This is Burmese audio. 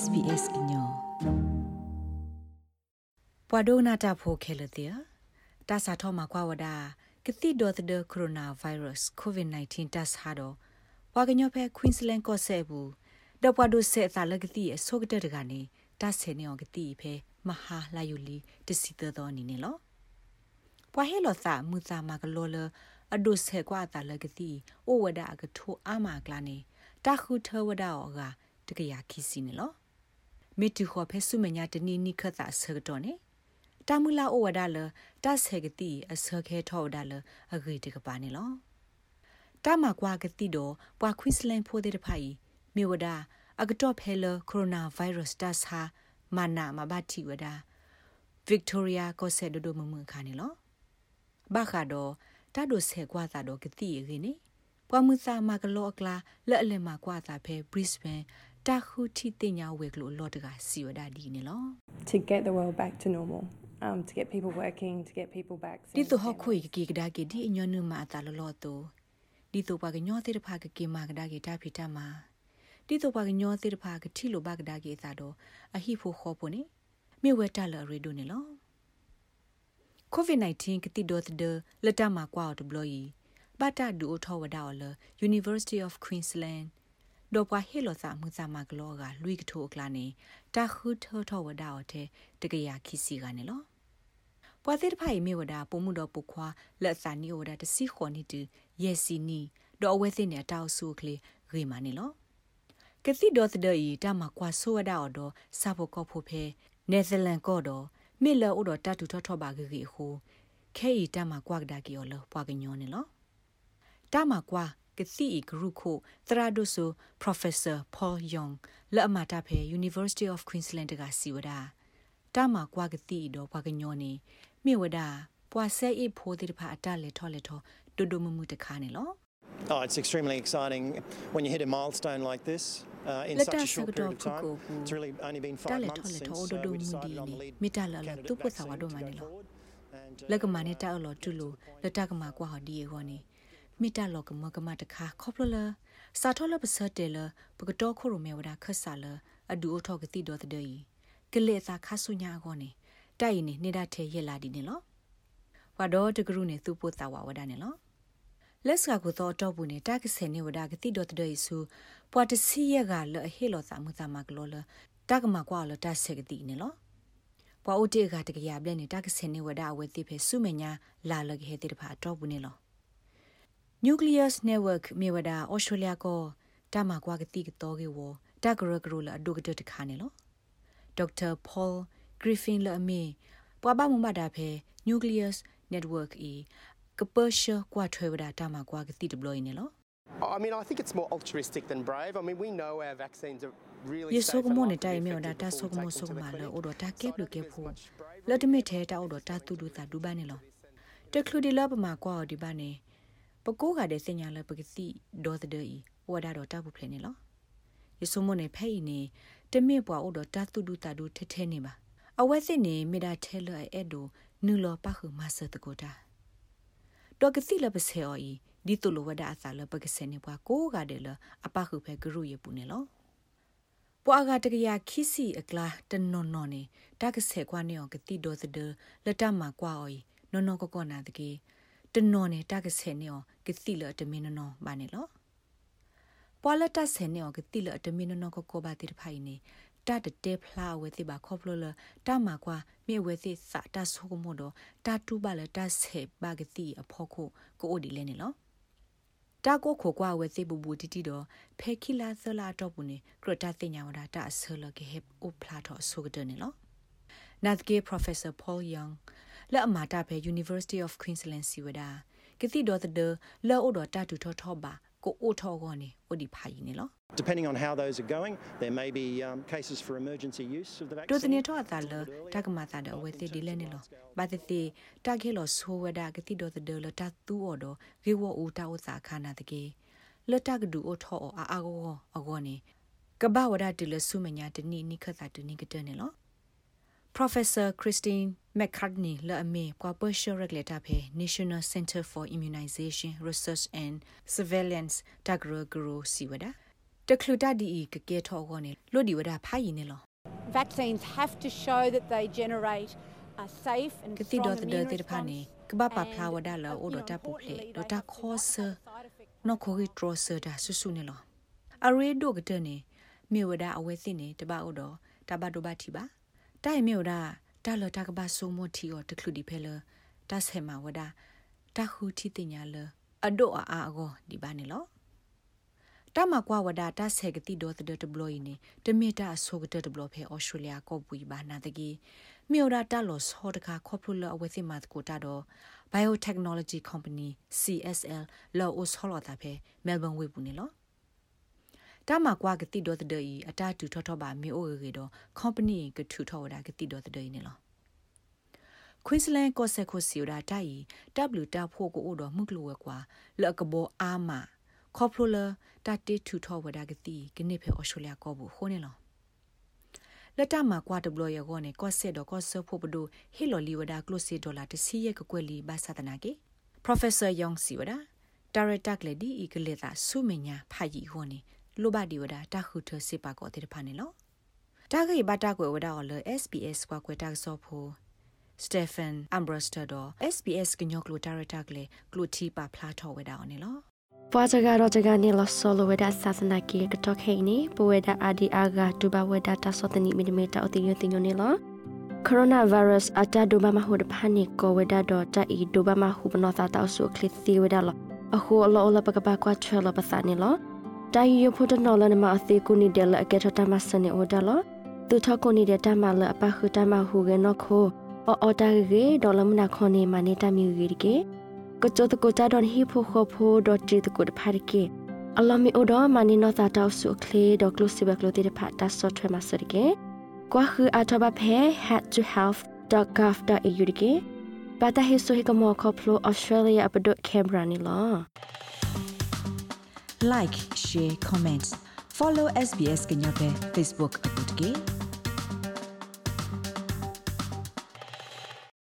SBS ညောပဝဒနာတာဖိုခဲလတဲ့တာစာထောမှာကွာဝဒကတိဒေါ်တဲ့ကိုရိုနာဗိုင်းရပ်စ် COVID-19 တက်ဟာတော့ဝါကညောဖဲ Queensland ကိုဆဲဘူးဒပဝဒဆဲတာလကတိအစောကတဲ့ကနေတဆဲနေအောင်ကတိဖဲမဟာလာယူလီတစီတော်နေနေလောပွားဟဲလောသာမူသာမကလောလအဒုဆေကွာတာလကတိဩဝဒအကထိုအာမကလာနေတာခုထဝဒအောကတကရခီစီနေလော မေတူခေါ်ဖဲဆုမညာတနီနိခတ်တာဆောတော့နေတာမူလာဩဝဒလတဆေကတိအစခဲထောဒါလအဂိတကပါနေလောတာမကွာကတိတော့ပွာခွစ်လန်ဖိုတဲ့ဖိုင်မေဝဒအကတော့ဖဲလကိုရိုနာဗိုင်းရပ်စ်တတ်ဟာမနာမဘတိဝဒဗစ်တိုးရီယာကိုဆက်ဒိုမမခါနေလောဘာခါတော့တတ်တို့ဆဲကွာတာတော့ကတိရင်းနေပွားမှုစာမကလောကလာလက်အလင်မှာကွာတာဖဲ Brisbane တခုတီတင်ညာဝေကလို့လော့တကစီဝဒဒီနေလော to get the world back to normal um to get people working to get people back ဒီတော့ခွေကီကဒါကေဒီညနမတာလောလောတိုဒီတော့ပါကညောတဲ့ဖာကကေမာကဒါကေတာဖီတာမာဒီတော့ပါကညောတဲ့ဖာကထီလိုဘကဒါကေသာတော့အဟိဖို့ခေါ်ဖို့နေမြေဝဲတလရီဒိုနေလော COVID-19 ကတိဒိုတဲ့လက်တမှာကွာတော့ဘလို့ီဘတာဒူအထောဝဒါော်လ University of Queensland ဒေါ်ပွားဟေလောစာမှုစာမကလောကလွိကထိုကလာနေတာခုထောထောဝဒါော်တဲ့တကရခီစီကနေလောပွားသေးတဖိုင်မြေဝဒါပုံမှုတော်ပုခွာလက်စာနီဝဒါတစီခေါ်နေတူယေစီနီဒေါ်အဝဲသိနေတောက်ဆူကလေးရေမနေလောကတိဒေါ်သဒီတာမကွာဆိုဝဒါော်တော့စာဖို့ကောဖို့ဖဲနယ်သာလန်ကော့တော့မေလောဥတော်တတူထောထောပါကြီးကြီးဟိုခဲဤတမကွာကဒါကီော်လောပွားကညောနေလောတမကွာ ကစီဂရုခိုသရဒုဆို Professor Paul Young လက်အမတာဖဲ University of Queensland ကစီဝဒတမကွာကတိတော့ပွားကညောနေမြေဝဒပွာဆဲအိဖိုးတိတဖာအတလေထောလေထောဒုဒုမမှုတခါနေလော Oh, it's extremely exciting when you hit a milestone like this uh, in such a short period of time. It's really only been five months since uh, we decided on the lead candidate vaccine to go forward. လကမနဲ့တောက်လို့တူလို့လတကမှာကွာဟဒီရောနေ မိတလောကမကမတခါခေါပလလစာထောလပစတဲလပကတော့ခိုရမေဝဒခဆာလအဒူအထောကတိတော်တဲ့ကလေသာခဆုညာကောနေတိုက်နေနေတာထဲရက်လာဒီနေလောဝါတော့တကရုနေသူပို့တာဝဝဒနေလောလက်စကကိုတော့တော့ဘူးနေတကစနေဝဒကတိတော်တဲ့ဆူပွာတစီရကလဟေလောသာမသာမကလောလတကမကွာလတဆက်ကတိနေလောပွာဥတေကတကရပြနေတကစနေဝဒအဝဲတိဖေစုမညာလာလကဟေတိတဖာတော့ဘူးနေလော Nucleus Network မြေဝဒဩစတြေးလျကိုတမကွာကတိကတော့ကေဝတကရကရလာဒုကတတခါနေလောဒေါက်တာ Paul Griffin လအမေပွားပါမမတာဖဲ Nucleus Network e ကပရှကွာထွေဝဒတမကွာကတိဒပလိုင်းနေလော I mean, I think it's more altruistic than brave. I mean, we know our vaccines are really safe. Yeso mo ne tai me da ta so mo so ma lo o do ta ke lu ke phu. Lo de me the ta o do ta tu du ta du ba ne lo. Te klu di lo ba ma kwa o di ba ne. ပကိုးကတဲ့စညာလပကစီဒေါ်တဲ့ဤဝဒါတော့တဘူးဖလေနေလောယေဆုမနေဖဲ့နေတမစ်ပွားအိုတော့တသူဒူတာဒူထဲထဲနေပါအဝဲစစ်နေမိတာထဲလွဲ့အဲ့ဒိုနူလောပခုမဆတကိုတာဒေါကစီလပစေအော်ဤဒီတူလိုဝဒါအစာလပကစနေပွားကိုကတဲ့လအပခုဖဲဂရုရပူနေလောပွာကတကရခီစီအကလာတနော်နော်နေတကဆေကွာနေအောင်ကတိဒေါ်တဲ့လတမကွာအော်နော်နော်ကကောနာတကေ တနော်နေတကဆယ်နေောကတိလတမင်းနော်ဘာနေလောပွာလတဆယ်နေောကတိလတမင်းနော်ကကိုဘာတိဖိုင်နေတတတဲဖလာဝဲတိပါခေါပလလတမကွာမြေဝဲတိစတာဆုကမို့တော့တတူပါလတဆယ်ဘာကတိအဖို့ကိုကိုအိုဒီလဲနေလောတာကိုခိုကွာဝဲစိဘူဘူတီတီတော့ဖဲခိလာဆလာတော့ဘူးနေကရတာတင်ညာဝဒတာဆလကေဟက်အိုဖလာတော့ဆုကတဲ့နေလော Nathge Professor Paul Young လက်အမာတာပဲ University of Queensland စီဝဒကတိတော်တဲ့လောအိုတော်တတူထောထောပါကိုအိုထောကောနေအိုဒီဖာရင်နော် Depending on how those are going, there may be um, cases for emergency use of the vaccine. ဒိုတနေတော့အတာလတကမာတာတော့ဝဲတိဒီလဲနေလောဘာတိတိတခဲလောဆိုဝဒကတိတော်တဲ့လတတူအော်တော့ဂေဝအိုတာဥစာခနာတကေလတကဒူအိုထောအာအာကောအကောနေကဘာဝဒတိလဆုမညာတနိနိခတာတနိကတဲ့နေလော Professor Christine McCartney လအမေကွာပရှရက်လက်တာဖေ National Center for Immunization Research and Surveillance တဂရဂရစီဝဒတခလူတဒီကကဲထောကောနေလို့ဒီဝဒဖိုင်နေလော Vaccines have to show that they generate a safe and ကတိတော့တဲ့တဲ့ဖာနေကဘာပါဖလာဝဒါလောအိုဒတာပူဖလေဒတာခောဆာနော်ခိုဂီထရဆာဒါဆူဆူနေလောအရေဒိုကတဲ့နေမြေဝဒအဝဲစစ်နေတပအိုတော့တဘဒိုဘတီပါ တိုင်မြေဝဒတာလတာကဘာဆိုမတီော်တခလူဒီဖဲလတာဆဲမဝဒတာခူတီတင်ညာလအဒိုအာအာကိုဒီပါနေလောတမကွာဝဒတာဆေကတိဒိုတဒတဘလိုင်းနေတမီတာဆိုကတတဘလိုဖဲဩစတြေးလျကောပူဘာနာတကြီးမြေရာတာလော့ဟောတခါခေါပလူလအဝဲစီမတ်ကိုတာတော့ biotechnology company CSL လော်အိုဆောလော်တာဖဲမဲလ်ဘန်ဝေပူနေလော တာမကွာကတိဒိုတဒေအတာတူထောထောပါမြေအိုရေတော့ company ကထူထောဝဒကတိဒိုတဒေနေလော Queensland ကိုဆက်ကိုစီရာတိုင် W တာဖို့ကိုအိုတော့မှုကလူဝဲကွာလကဘောအာမခေါပလိုလာတတေထူထောဝဒကတိကနေဖဲအော်စတြေးလျကောဘူးခိုးနေလောလက်တမှာကွာတဘလရကောနေကော့ဆက်တော့ကော့ဆဖို့ပဒိုဟီလိုလီဝဒါကလိုစီဒေါ်လာတစီရဲ့ကွက်လီဘာသာတနာကေ Professor Yong Siwada Director ကလေဒီဤက လေတာဆုမညာဖာကြီးဟောနေလိုဘာဒီဝဒါတခုထစေပါကောတဲ့ဖာနေလောတာဂိဘတာကွယ်ဝဒါအော်လ SBS ကွာကွယ်တာဆောဖို့ Stephen Ambrostor SBS ကညောကလို Director ကလေကလိုတီပါဖလာထောဝဒါအော်နေလောပွားကြကတော့ကြကနေလဆောလဝဒသသနာကီကတော့ခိနေပဝဒအာဒီအာဂဒူဘဝဒတာစောတနီမီလီမီတာအတိယတင်ညနေလောကိုရိုနာဗိုင်းရပ်စ်အတဒိုဘမဟုဒဖာနီကိုဝဒဒတာအီဒိုဘမဟုဘနောသာတောဆုခလစ်သီဝဒလောအခုအလောလပကပကွာချေလပသနီလော တိုင်ယဖို့တနော်လနမအသေးကုနီဒလအကေထတမစနေဝဒလောသူထကုနီဒတမလအပခုတမဟုကေနခိုအော်တာရေဒေါ်လမနာခွန်နေမနေတာမြူကြီးကေကချိုတကိုချာဒွန်ဟီဖိုခိုဖိုဒတ်တီတကိုတဖာရကေအလမီအိုဒမနီနောတာတောက်ဆုခလေဒေါကလုစီဘကလိုတီတဖာတဆော့ထွဲမစရကေကွာခူအထဘဖဲ had2health.gov.au ကေပတာဟိဆိုဟီကမောခေါဖလို Australia အပဒတ်ကင်ဘရာနီလော like share comment follow SBS ကညပဲ Facebook အပုတ်ကေ